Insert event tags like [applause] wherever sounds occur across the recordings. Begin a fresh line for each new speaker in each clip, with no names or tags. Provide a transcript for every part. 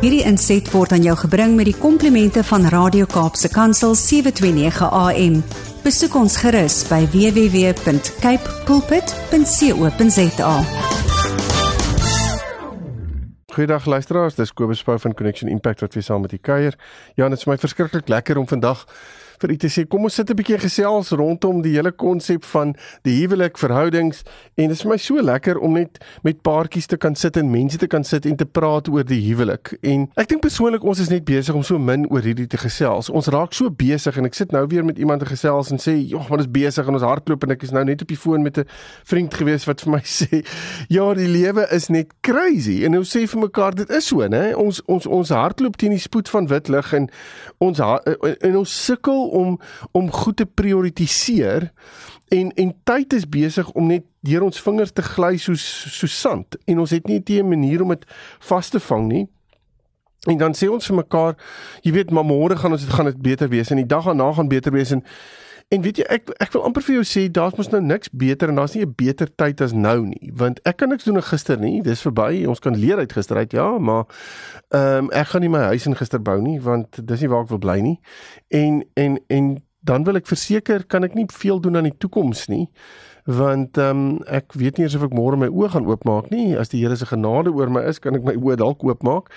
Hierdie inset word aan jou gebring met die komplimente van Radio Kaapse Kansel 729 AM. Besoek ons gerus by www.cape pulpit.co.za.
Goeiedag luisteraars, dis Kobus Pau van Connection Impact wat weer saam met u kuier. Ja, dit is my verskriklik lekker om vandag vir u te sê kom ons sit 'n bietjie gesels rondom die hele konsep van die huwelik, verhoudings en dit is vir my so lekker om net met paartjies te kan sit en mense te kan sit en te praat oor die huwelik. En ek dink persoonlik ons is net besig om so min oor hierdie te gesels. Ons raak so besig en ek sit nou weer met iemand te gesels en sê, "Jog, ons is besig en ons hardloop en ek is nou net op die foon met 'n vriend gewees wat vir my [laughs] sê, "Ja, die lewe is net crazy." En ons sê vir mekaar dit is so, né? Ons ons ons hardloop teen die spoed van wit lig en ons en ons sukkel om om goed te prioritiseer en en tyd is besig om net deur ons vingers te gly soos so sand en ons het nie 'n manier om dit vas te vang nie. En dan sê ons vir mekaar, jy weet, maar môre gaan ons dit gaan dit beter wees en die dag daarna gaan beter wees en En weet jy ek ek wil amper vir jou sê daar's mos nou niks beter en daar's nie 'n beter tyd as nou nie want ek kan niks doen gister nie dis verby ons kan leer uit gister uit ja maar ehm um, ek gaan nie my huis in gister bou nie want dis nie waar ek wil bly nie. En en en dan wil ek verseker kan ek nie veel doen aan die toekoms nie want ehm um, ek weet nie eers of ek môre my oë gaan oopmaak nie. As die Here se genade oor my is kan ek my oë dalk oopmaak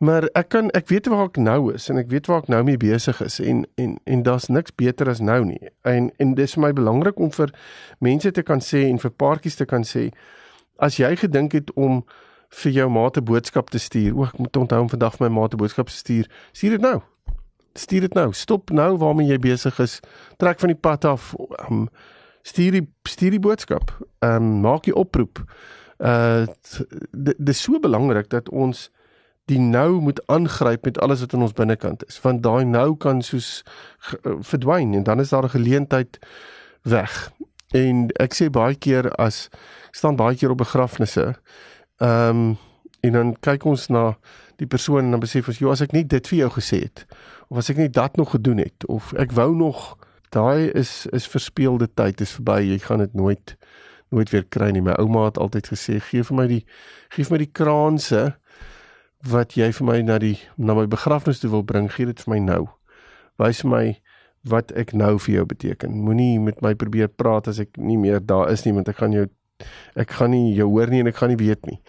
Maar ek kan ek weet waar ek nou is en ek weet waar ek nou mee besig is en en en daar's niks beter as nou nie. En en dis vir my belangrik om vir mense te kan sê en vir paartjies te kan sê as jy gedink het om vir jou maat 'n boodskap te stuur. O, ek moet onthou om vandag vir my maat 'n boodskap te stuur. Stuur dit nou. Stuur dit nou. Stop nou waarmee jy besig is. Trek van die pad af. Um, stuur die stuur die boodskap. Ehm um, maak jy oproep. Uh dit is so belangrik dat ons die nou moet aangryp met alles wat in ons binnekant is. Want daai nou kan soos uh, verdwyn en dan is daar 'n geleentheid weg. En ek sê baie keer as staan baie keer op begrafnisse ehm um, en dan kyk ons na die persoon en dan besef ons jy as ek nie dit vir jou gesê het of as ek nie dat nog gedoen het of ek wou nog daai is is verspeelde tyd is verby jy gaan dit nooit nooit weer kry nie. My ouma het altyd gesê gee vir my die gee vir my die kraanse wat jy vir my na die na my begrafnis toe wil bring, gee dit vir my nou. Wys my wat ek nou vir jou beteken. Moenie met my probeer praat as ek nie meer daar is nie, want ek gaan jou ek gaan nie jou hoor nie en ek gaan nie weet nie.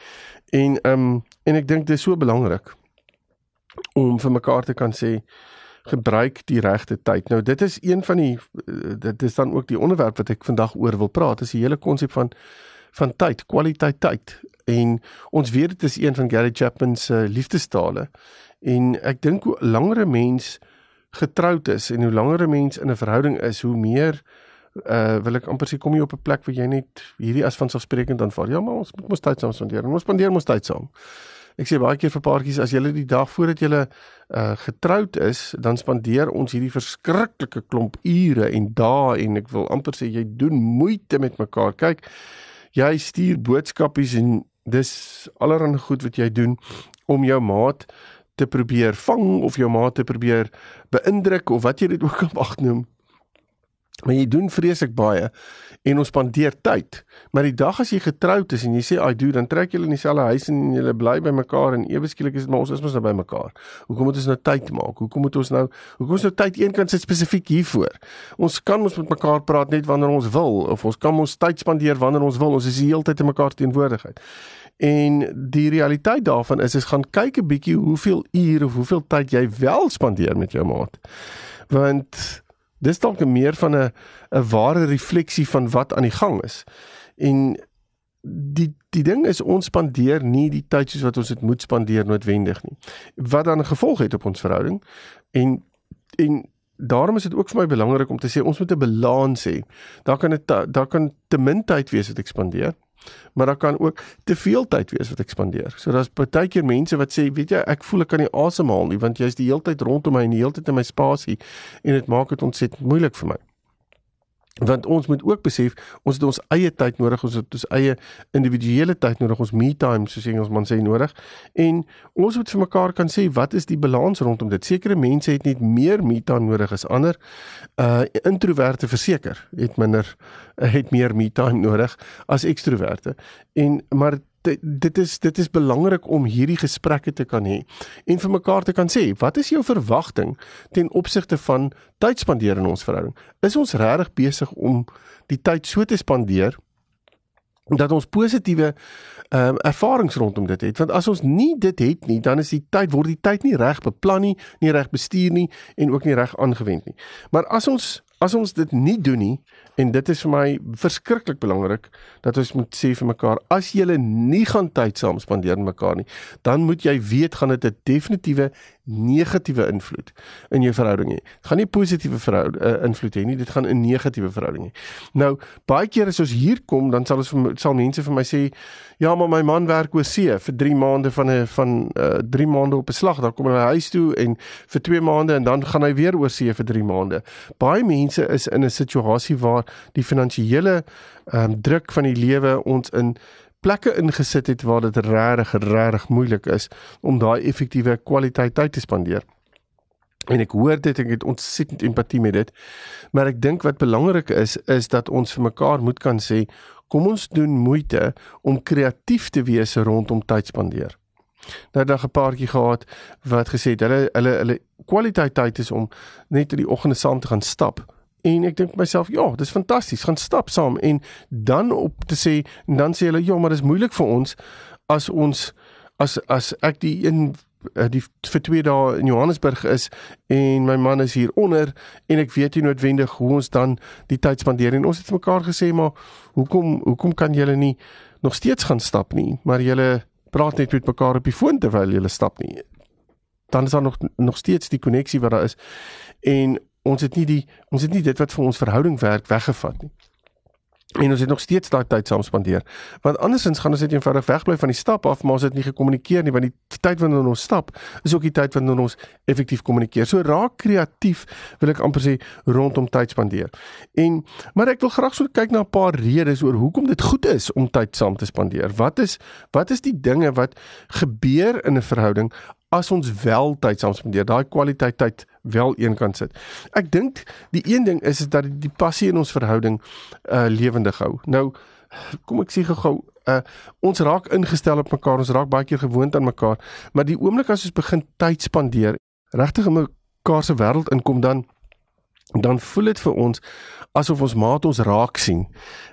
En ehm um, en ek dink dit is so belangrik om vir mekaar te kan sê gebruik die regte tyd. Nou dit is een van die dit is dan ook die onderwerp wat ek vandag oor wil praat. Is die hele konsep van van tyd, kwaliteit tyd. En ons weet dit is een van Gary Chapman se liefdestale. En ek dink hoe langer 'n mens getroud is en hoe langer 'n mens in 'n verhouding is, hoe meer uh wil ek amper sê kom jy op 'n plek waar jy net hierdie as vanselfsprekend aanvaar. Ja, maar ons moet mos tyd saam spandeer. Ons spandeer mos tyd saam. Ek sê baie keer vir paartjies as julle die dag voordat julle uh getroud is, dan spandeer ons hierdie verskriklike klomp ure en dae en ek wil amper sê jy doen moeite met mekaar. Kyk, jy stuur boodskapies en dis allerhande goed wat jy doen om jou maat te probeer vang of jou maat te probeer beïndruk of wat jy dit ook mag noem. Maar jy doen vreeslik baie en ons spandeer tyd. Maar die dag as jy getroud is en jy sê I do, dan trek julle in dieselfde huis en julle bly by mekaar en ewe skielik is dit maar ons is mos nou by mekaar. Hoekom moet ons nou tyd maak? Hoekom moet ons nou hoekom ons nou tyd eenkant sit spesifiek hiervoor? Ons kan ons met mekaar praat net wanneer ons wil of ons kan ons tyd spandeer wanneer ons wil. Ons is die hele tyd in mekaar teenwoordigheid. En die realiteit daarvan is is gaan kyk 'n bietjie hoeveel ure of hoeveel tyd jy wel spandeer met jou maat. Want dis dalk meer van 'n 'n ware refleksie van wat aan die gang is. En die die ding is ons spandeer nie die tyd soos wat ons dit moet spandeer noodwendig nie. Wat dan 'n gevolg het op ons verhouding en en daarom is dit ook vir my belangrik om te sê ons moet 'n balans hê. Daar kan dit daar kan te min tyd wees wat ek spandeer maar daar kan ook te veel tyd wees wat ek spandeer. So daar's baie keer mense wat sê, weet jy, ek voel ek kan nie asemhaal nie want jy's die hele tyd rondom my en die hele tyd in my spasie en dit maak dit ontsettend moeilik vir my want ons moet ook besef ons het ons eie tyd nodig ons het ons eie individuele tyd nodig ons me time soos Engelsman sê nodig. En ons moet vir mekaar kan sê wat is die balans rondom dit? Sekere mense het net meer me time nodig as ander. Uh introverte verseker het minder het meer me time nodig as ekstroverte en maar dit is dit is belangrik om hierdie gesprekke te kan hê en vir mekaar te kan sê wat is jou verwagting ten opsigte van tyd spandeer in ons verhouding? Is ons regtig besig om die tyd so te spandeer dat ons positiewe ehm um, ervarings rondom dit het? Want as ons nie dit het nie dan is die tyd word die tyd nie reg beplan nie nie reg bestuur nie en ook nie reg aangewend nie. Maar as ons as ons dit nie doen nie en dit is vir my verskriklik belangrik dat ons moet sê vir mekaar as jy nie gaan tyd saam spandeer met mekaar nie dan moet jy weet gaan dit 'n definitiewe negatiewe invloed in jou verhouding hê. Dit gaan nie positiewe verhoud uh, invloed hê nie, dit gaan 'n negatiewe verhouding hê. Nou, baie keer as ons hier kom, dan sal ons sal mense vir my sê, "Ja, maar my man werk oor see vir 3 maande van 'n van 3 uh, eh, maande op 'n slag, dan kom hy huis toe en vir 2 maande en dan gaan hy weer oor see vir 3 maande." Baie mense is in 'n situasie waar die finansiële um, druk van die lewe ons in plekke ingesit het waar dit regtig regtig moeilik is om daai effektiewe kwaliteit tyd te spandeer. En ek hoor dit ek het ontsettend empatie met dit. Maar ek dink wat belangrik is is dat ons vir mekaar moet kan sê kom ons doen moeite om kreatief te wees rondom tyd spandeer. Nou dan 'n paartjie gehad wat gesê het hulle hulle hulle kwaliteit tyd is om net in die oggende saam te gaan stap En ek dink myself, ja, dis fantasties, gaan stap saam en dan op te sê en dan sê hulle, ja, maar dis moeilik vir ons as ons as as ek die een eh, die vir 2 dae in Johannesburg is en my man is hier onder en ek weet nie noodwendig hoe ons dan die tyd spandeer en ons het mekaar gesê maar hoekom hoekom kan julle nie nog steeds gaan stap nie maar julle praat net met mekaar op die foon terwyl julle stap nie? Dan is daar nog nog steeds die koneksie wat daar is. En ons het nie die ons het nie dit wat vir ons verhouding werk weggevat nie. En ons het nog steeds daai tyd saam spandeer. Want andersins gaan ons net eenvoudig wegbly van die stap af, maar ons het nie gekommunikeer nie want die tyd wanneer ons stap is ook die tyd wanneer ons effektief kommunikeer. So raak kreatief, wil ek amper sê rondom tyd spandeer. En maar ek wil graag so kyk na 'n paar redes oor hoekom dit goed is om tyd saam te spandeer. Wat is wat is die dinge wat gebeur in 'n verhouding as ons wel tyd saam spandeer, daai kwaliteit tyd wel eenkant sit. Ek dink die een ding is is dat die passie in ons verhouding uh lewendig hou. Nou kom ek sê gou uh ons raak ingestel op mekaar, ons raak baie keer gewoond aan mekaar, maar die oomblik as ons begin tyd spandeer, regtig in mekaar se wêreld inkom dan dan voel dit vir ons asof ons maat ons raak sien.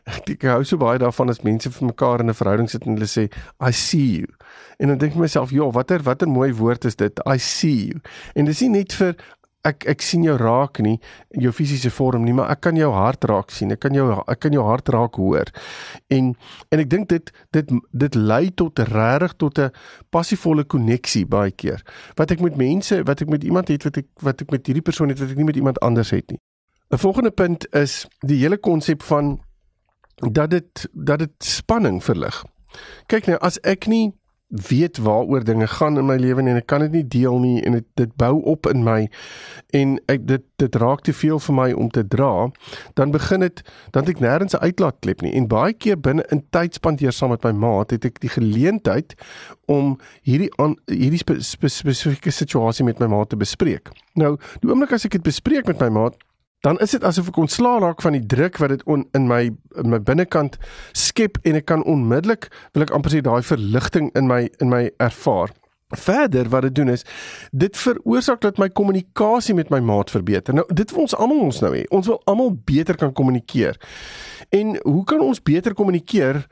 Ek, hou so baie daarvan as mense vir mekaar in 'n verhouding sit en hulle sê I see you. En dan dink ek myself, "Ja, watter watter mooi woord is dit? I see you." En dit is nie net vir ek ek sien jou raak nie in jou fisiese vorm nie, maar ek kan jou hart raak sien. Ek kan jou ek kan jou hart raak hoor. En en ek dink dit dit dit lei tot regtig tot 'n passievolle koneksie baie keer. Wat ek met mense, wat ek met iemand het wat ek wat ek met hierdie persoon het wat ek nie met iemand anders het nie. 'n Volgende punt is die hele konsep van dat dit dat dit spanning verlig. Kyk nou, as ek nie weet waaroor dinge gaan in my lewe en ek kan dit nie deel nie en dit dit bou op in my en ek dit dit raak te veel vir my om te dra dan begin dit dan ek nêrens 'n uitlaatklep nie. En baie keer binne in tyd spandeer saam met my maat het ek die geleentheid om hierdie aan hierdie spe, spe, spesifieke situasie met my maat te bespreek. Nou die oomblik as ek dit bespreek met my maat dan is dit asof ek ontslaa raak van die druk wat dit in my in my binnekant skep en ek kan onmiddellik wil ek amper sê daai verligting in my in my ervaar. Verder wat dit doen is dit veroorsaak dat my kommunikasie met my maat verbeter. Nou dit wil ons almal ons nou hê. Ons wil almal beter kan kommunikeer. En hoe kan ons beter kommunikeer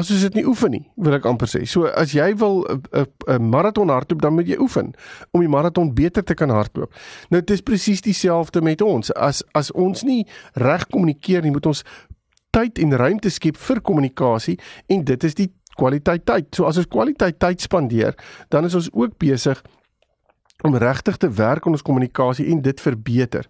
as jy dit nie oefen nie, wil ek amper sê. So as jy wil 'n 'n maraton hardloop, dan moet jy oefen om die maraton beter te kan hardloop. Nou dit is presies dieselfde met ons. As as ons nie reg kommunikeer nie, moet ons tyd en ruimte skep vir kommunikasie en dit is die kwaliteit tyd. So as ons kwaliteit tyd spandeer, dan is ons ook besig om regtig te werk aan ons kommunikasie en dit verbeter.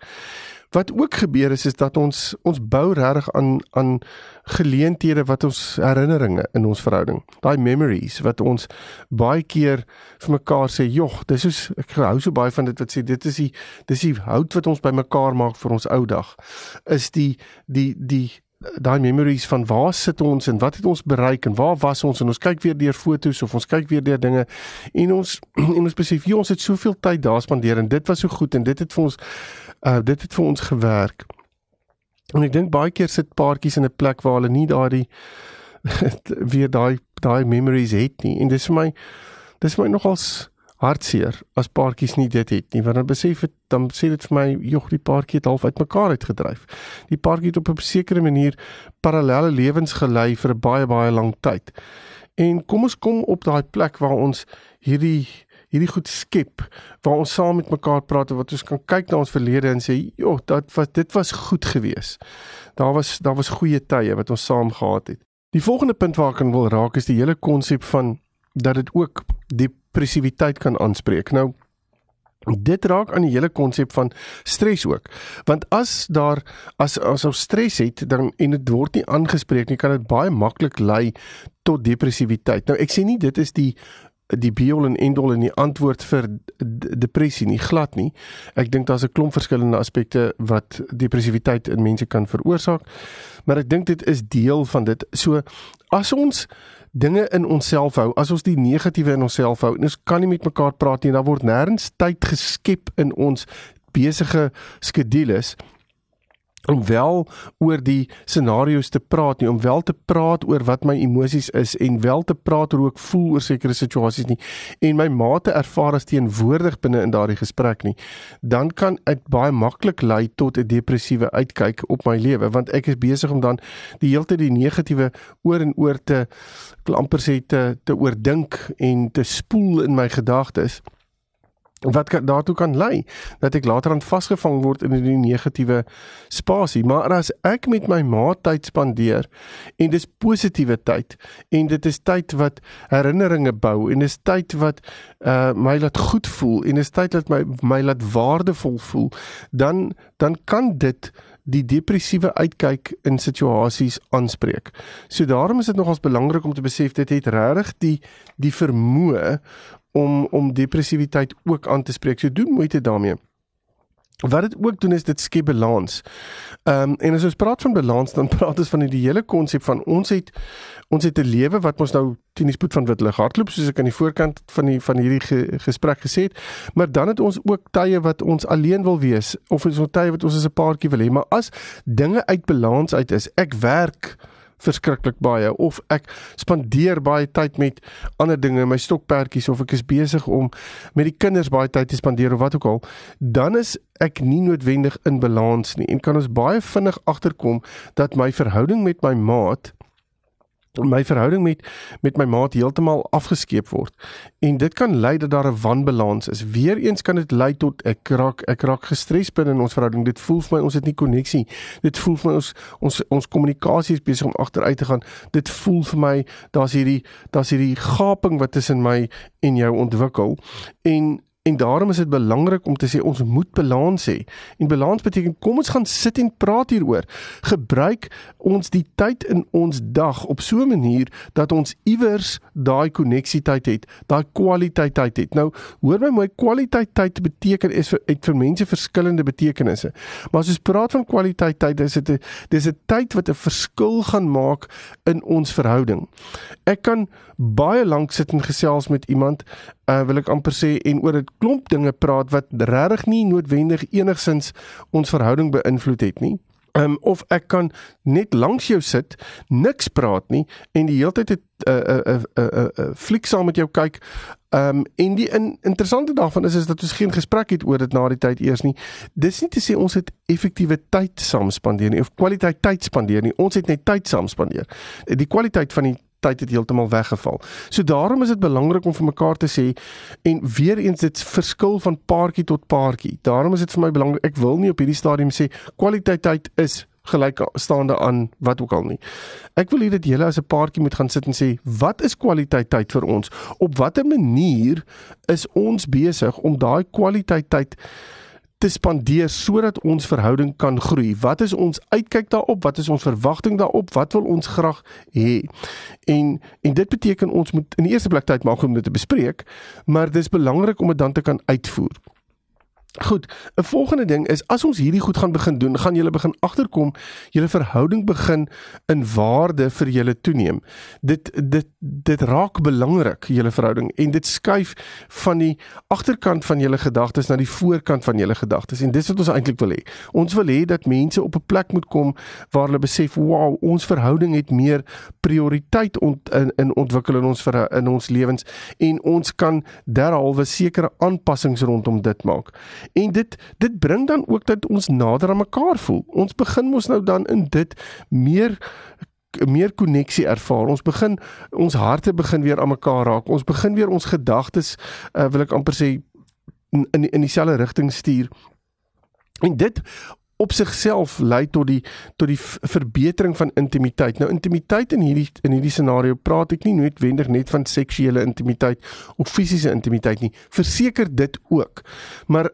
Wat ook gebeur is is dat ons ons bou regtig aan aan geleenthede wat ons herinneringe in ons verhouding. Daai memories wat ons baie keer vir mekaar sê, "Jog, dis soos ek hou so baie van dit wat sê dit is die dis die hout wat ons bymekaar maak vir ons ou dag." Is die die die daai memories van waar sit ons en wat het ons bereik en waar was ons? En ons kyk weer deur fotos of ons kyk weer deur dinge. En ons [clears throat] en ons besef jy ons het soveel tyd daar spandeer en dit was so goed en dit het vir ons uh dit het vir ons gewerk. En ek dink baie keer sit paartjies in 'n plek waar hulle nie daardie [laughs] weer daai daai memories het nie. En dis vir my dis vir my nogals hartseer as paartjies nie dit het nie want dan besef dit dan sê dit vir my jog die paartjie het half uitmekaar uitgedryf. Die paartjie het op 'n sekere manier parallelle lewens gelei vir 'n baie baie lang tyd. En kom ons kom op daai plek waar ons hierdie hierdie goed skep waar ons saam met mekaar praat wat ons kan kyk na ons verlede en sê joh dat was dit was goed geweest. Daar was daar was goeie tye wat ons saam gehad het. Die volgende punt waar ek wil raak is die hele konsep van dat dit ook depressiwiteit kan aanspreek. Nou dit raak aan die hele konsep van stres ook. Want as daar as as ons stres het dan en dit word nie aangespreek nie, kan dit baie maklik lei tot depressiwiteit. Nou ek sê nie dit is die die biol en endol en die antwoord vir depressie nie glad nie. Ek dink daar's 'n klomp verskillende aspekte wat depressiwiteit in mense kan veroorsaak, maar ek dink dit is deel van dit. So as ons dinge in onsself hou, as ons die negatiewe in onsself hou, ons kan nie met mekaar praat nie, dan word nêrens tyd geskep in ons besige skedules om wel oor die scenario's te praat nie om wel te praat oor wat my emosies is en wel te praat oor hoe ek voel oor sekere situasies nie. En my mate ervaar as teenwoordig binne in daardie gesprek nie dan kan dit baie maklik lei tot 'n depressiewe uitkyk op my lewe want ek is besig om dan die hele tyd die negatiewe oor en oor te amper sê te te oordink en te spoel in my gedagtes wat kan, daartoe kan lei dat ek later aan vasgevang word in 'n negatiewe spasie maar as ek met my ma tyd spandeer en dis positiewe tyd en dit is tyd wat herinneringe bou en dis tyd wat uh, my laat goed voel en dis tyd wat my my laat waardevol voel dan dan kan dit die depressiewe uitkyk in situasies aanspreek. So daarom is dit nogals belangrik om te besef dit het regtig die die vermoë om om depressiwiteit ook aan te spreek. So doen moeite daarmee. Wat dit ook doen is dit skep balans. Ehm um, en as ons praat van balans dan [laughs] praat ons van die hele konsep van ons het ons het 'n lewe wat ons nou teen die spoed van wit lig hardloop soos ek aan die voorkant van die van hierdie ge, gesprek gesê het. Maar dan het ons ook tye wat ons alleen wil wees of ons het tye wat ons as 'n paartjie wil hê. Maar as dinge uit balans uit is, ek werk verskriklik baie of ek spandeer baie tyd met ander dinge, my stokperdjies of ek is besig om met die kinders baie tyd te spandeer of wat ook al, dan is ek nie noodwendig in balans nie. En kan ons baie vinnig agterkom dat my verhouding met my maat my verhouding met met my maat heeltemal afgeskeep word en dit kan lei dat daar 'n wanbalans is. Weereens kan dit lei tot ek raak ek raak gestres binne in ons verhouding. Dit voel vir my ons het nie koneksie. Dit voel vir my ons ons ons kommunikasie is besig om agteruit te gaan. Dit voel vir my daar's hierdie daar's hierdie gaping wat tussen my en jou ontwikkel en En daarom is dit belangrik om te sê ons moet balans hê. En balans beteken kom ons gaan sit en praat hieroor. Gebruik ons die tyd in ons dag op so 'n manier dat ons iewers daai koneksietyd het, daai kwaliteit tyd het. Nou, hoor my mooi, kwaliteit tyd beteken is vir het vir mense verskillende betekenisse. Maar as ons praat van kwaliteit tyd, is dit 'n dis 'n tyd wat 'n verskil gaan maak in ons verhouding. Ek kan baie lank sit en gesels met iemand uh, wil ek amper sê en oor 'n klomp dinge praat wat regtig nie noodwendig enigsins ons verhouding beïnvloed het nie. Um, of ek kan net langs jou sit, niks praat nie en die hele tyd 'n 'n 'n 'n fliek saam met jou kyk. Ehm um, en die in, interessante daarvan is is dat ons geen gesprek het oor dit na die tyd eers nie. Dis nie te sê ons het effektiewe tyd saam spandeer nie of kwaliteit tyd spandeer nie. Ons het net tyd saam spandeer. Die kwaliteit van die tyd het heeltemal weggeval. So daarom is dit belangrik om vir mekaar te sê en weer eens dit verskil van paartjie tot paartjie. Daarom is dit vir my belangrik. Ek wil nie op hierdie stadium sê kwaliteit tyd is gelyk staande aan wat ook al nie. Ek wil hê dat julle as 'n paartjie moet gaan sit en sê, wat is kwaliteit tyd vir ons? Op watter manier is ons besig om daai kwaliteit tyd te spandeer sodat ons verhouding kan groei. Wat is ons uitkyk daarop? Wat is ons verwagting daarop? Wat wil ons graag hê? En en dit beteken ons moet in die eerste plek tyd maak om dit te bespreek, maar dis belangrik om dit dan te kan uitvoer. Goed, 'n volgende ding is as ons hierdie goed gaan begin doen, gaan julle begin agterkom, julle verhouding begin in waarde vir julle toeneem. Dit dit dit raak belangrik julle verhouding en dit skuif van die agterkant van julle gedagtes na die voorkant van julle gedagtes en dis wat ons eintlik wil hê. Ons wil hê dat mense op 'n plek moet kom waar hulle besef, "Wow, ons verhouding het meer prioriteit ont, in in ontwikkel in ons in ons lewens en ons kan derhalwe sekere aanpassings rondom dit maak." En dit dit bring dan ook dat ons nader aan mekaar voel. Ons begin mos nou dan in dit meer meer koneksie ervaar. Ons begin ons harte begin weer aan mekaar raak. Ons begin weer ons gedagtes uh, wil ek amper sê in in, in dieselfde rigting stuur. En dit op sigself lei tot die tot die verbetering van intimiteit. Nou intimiteit in hierdie in hierdie scenario praat ek nie noodwendig net van seksuele intimiteit of fisiese intimiteit nie. Verseker dit ook. Maar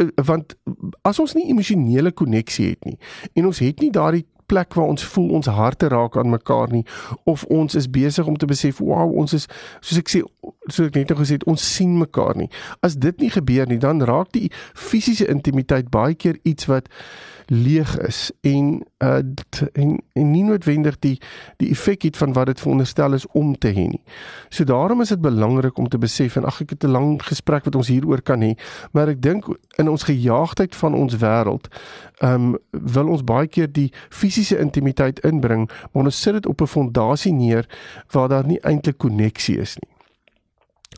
Eh, want as ons nie emosionele koneksie het nie en ons het nie daardie plek waar ons voel ons harte raak aan mekaar nie of ons is besig om te besef wow ons is soos ek sê soos ek net nou gesê het ons sien mekaar nie. As dit nie gebeur nie dan raak die fisiese intimiteit baie keer iets wat leeg is en uh en, en nie noodwendig die die effek het van wat dit veronderstel is om te hê nie. So daarom is dit belangrik om te besef en ag ek het 'n lang gesprek wat ons hieroor kan hê, maar ek dink in ons gejaagdheid van ons wêreld, um wil ons baie keer die fisiese intimiteit inbring, maar ons sit dit op 'n fondasie neer waar daar nie eintlik koneksie is nie.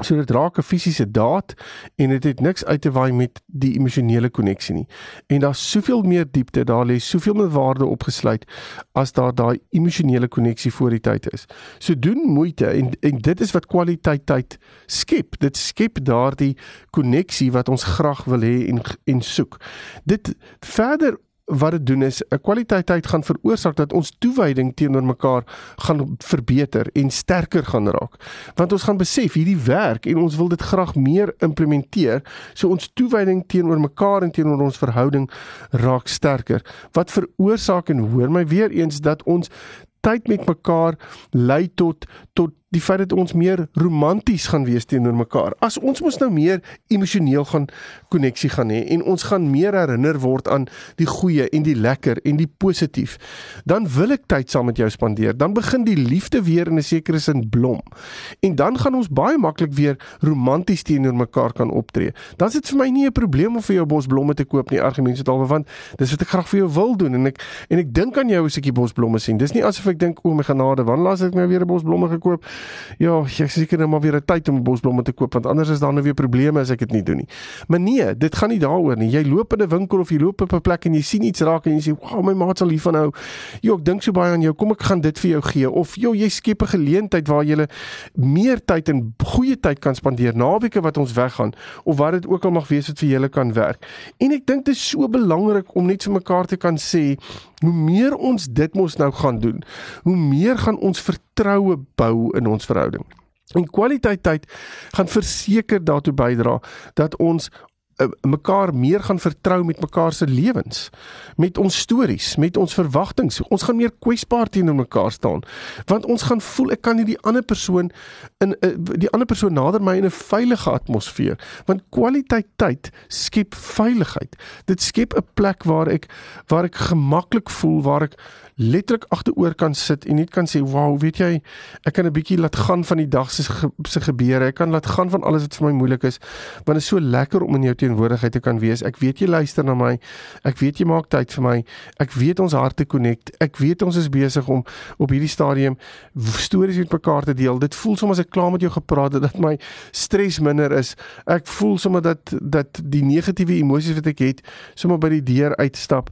So dit raak 'n fisiese daad en dit het niks uit te waai met die emosionele koneksie nie. En daar's soveel meer diepte, daar lê soveel meer waarde opgesluit as daar daai emosionele koneksie voor die tyd is. So doen moeite en en dit is wat kwaliteit tyd skep. Dit skep daardie koneksie wat ons graag wil hê en en soek. Dit verder wat dit doen is 'n kwaliteit tyd gaan veroorsaak dat ons toewyding teenoor mekaar gaan verbeter en sterker gaan raak. Want ons gaan besef hierdie werk en ons wil dit graag meer implementeer, so ons toewyding teenoor mekaar en teenoor ons verhouding raak sterker. Wat veroorsaak en hoor my weer eens dat ons tyd met mekaar lei tot tot die feit dat ons meer romanties gaan wees teenoor mekaar. As ons mos nou meer emosioneel gaan koneksie gaan hê en ons gaan meer herinner word aan die goeie en die lekker en die positief, dan wil ek tyd saam met jou spandeer. Dan begin die liefde weer in 'n sekere sin blom. En dan gaan ons baie maklik weer romanties teenoor mekaar kan optree. Dan is dit vir my nie 'n probleem om vir jou bosblomme te koop nie, argumente het alwe want dis wat ek graag vir jou wil doen en ek en ek dink aan jou as ek die bosblomme sien. Dis nie asof ek dink o my genade, wanneer laas ek nou weer 'n bosblomme gekoop? Ja, ek seker nou maar weer 'n tyd om bosblomme te koop want anders is daar nou weer probleme as ek dit nie doen nie. Maar nee, dit gaan nie daaroor nie. Jy loop in 'n winkel of jy loop op 'n plek en jy sien iets raak en jy sê, "Wow, my maat sal hiervan hou." Jo, ek dink so baie aan jou. Kom ek gaan dit vir jou gee of jo, jy skep 'n geleentheid waar jy meer tyd en goeie tyd kan spandeer naweke wat ons weggaan of wat dit ook al mag wees wat vir julle kan werk. En ek dink dit is so belangrik om net vir mekaar te kan sê, hoe meer ons dit mos nou gaan doen, hoe meer gaan ons vertroue bou in ons verhouding. En kwaliteit tyd gaan verseker daartoe bydra dat ons mekaar meer gaan vertrou met mekaar se lewens, met ons stories, met ons verwagtinge. Ons gaan meer kwesbaar teenoor mekaar staan, want ons gaan voel ek kan nie die ander persoon in uh, die ander persoon nader my in 'n veilige atmosfeer, want kwaliteit tyd skep veiligheid. Dit skep 'n plek waar ek waar ek gemaklik voel, waar ek letterlik agteroor kan sit en net kan sê, "Wow, weet jy, ek kan 'n bietjie laat gaan van die dag se se gebeure. Ek kan laat gaan van alles wat vir my moeilik is, want dit is so lekker om in jou teenwoordigheid te kan wees. Ek weet jy luister na my. Ek weet jy maak tyd vir my. Ek weet ons harte connect. Ek weet ons is besig om op hierdie stadium stories met mekaar te deel. Dit voel soms as ek klaar met jou gepraat het dat my stres minder is. Ek voel sommer dat dat die negatiewe emosies wat ek het sommer by die deur uitstap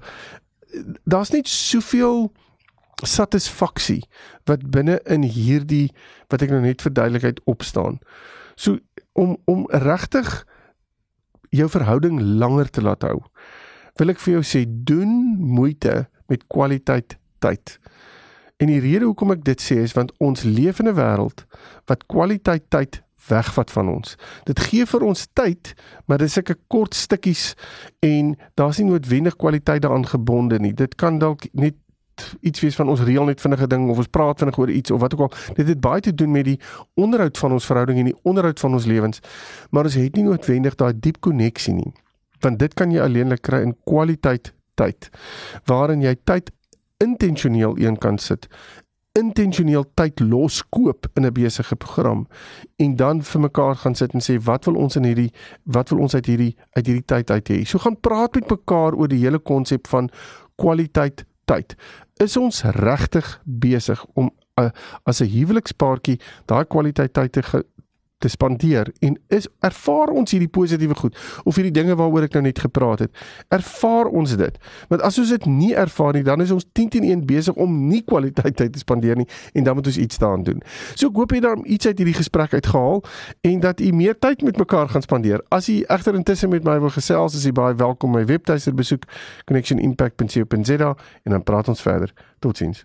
daar's net soveel satisfaksie wat binne in hierdie wat ek nou net verduidelikheid opstaan. So om om regtig jou verhouding langer te laat hou. Wil ek vir jou sê doen moeite met kwaliteit tyd. En die rede hoekom ek dit sê is want ons leef in 'n wêreld wat kwaliteit tyd wegvat van ons. Dit gee vir ons tyd, maar dit is sulke kort stukkies en daar's nie noodwendig kwaliteit daaraan gebonde nie. Dit kan dalk net iets wees van ons reël net vinnige ding of ons praat vinnig oor iets of wat ook al. Dit het baie te doen met die onderhoud van ons verhouding en die onderhoud van ons lewens, maar ons het nie noodwendig daai diep koneksie nie. want dit kan jy alleenlik kry in kwaliteit tyd waarin jy tyd intentioneel een kan sit intentioneel tyd loskoop in 'n besige program en dan vir mekaar gaan sit en sê wat wil ons in hierdie wat wil ons uit hierdie uit hierdie tyd uit hê. So gaan praat met mekaar oor die hele konsep van kwaliteit tyd. Is ons regtig besig om uh, as 'n huwelikspaartjie daai kwaliteit tyd te te spandeer. En is ervaar ons hierdie positiewe goed of hierdie dinge waaroor ek nou net gepraat het? Ervaar ons dit? Want as ons dit nie ervaar nie dan is ons 10 teen 1 besig om nie kwaliteit tyd te spandeer nie en dan moet ons iets daaraan doen. So ek hoop jy daar iets uit hierdie gesprek uitgehaal en dat u meer tyd met mekaar gaan spandeer. As u egter intussen met my wil gesels is u baie welkom my webtuiste besoek connectionimpact.co.za en dan praat ons verder. Totsiens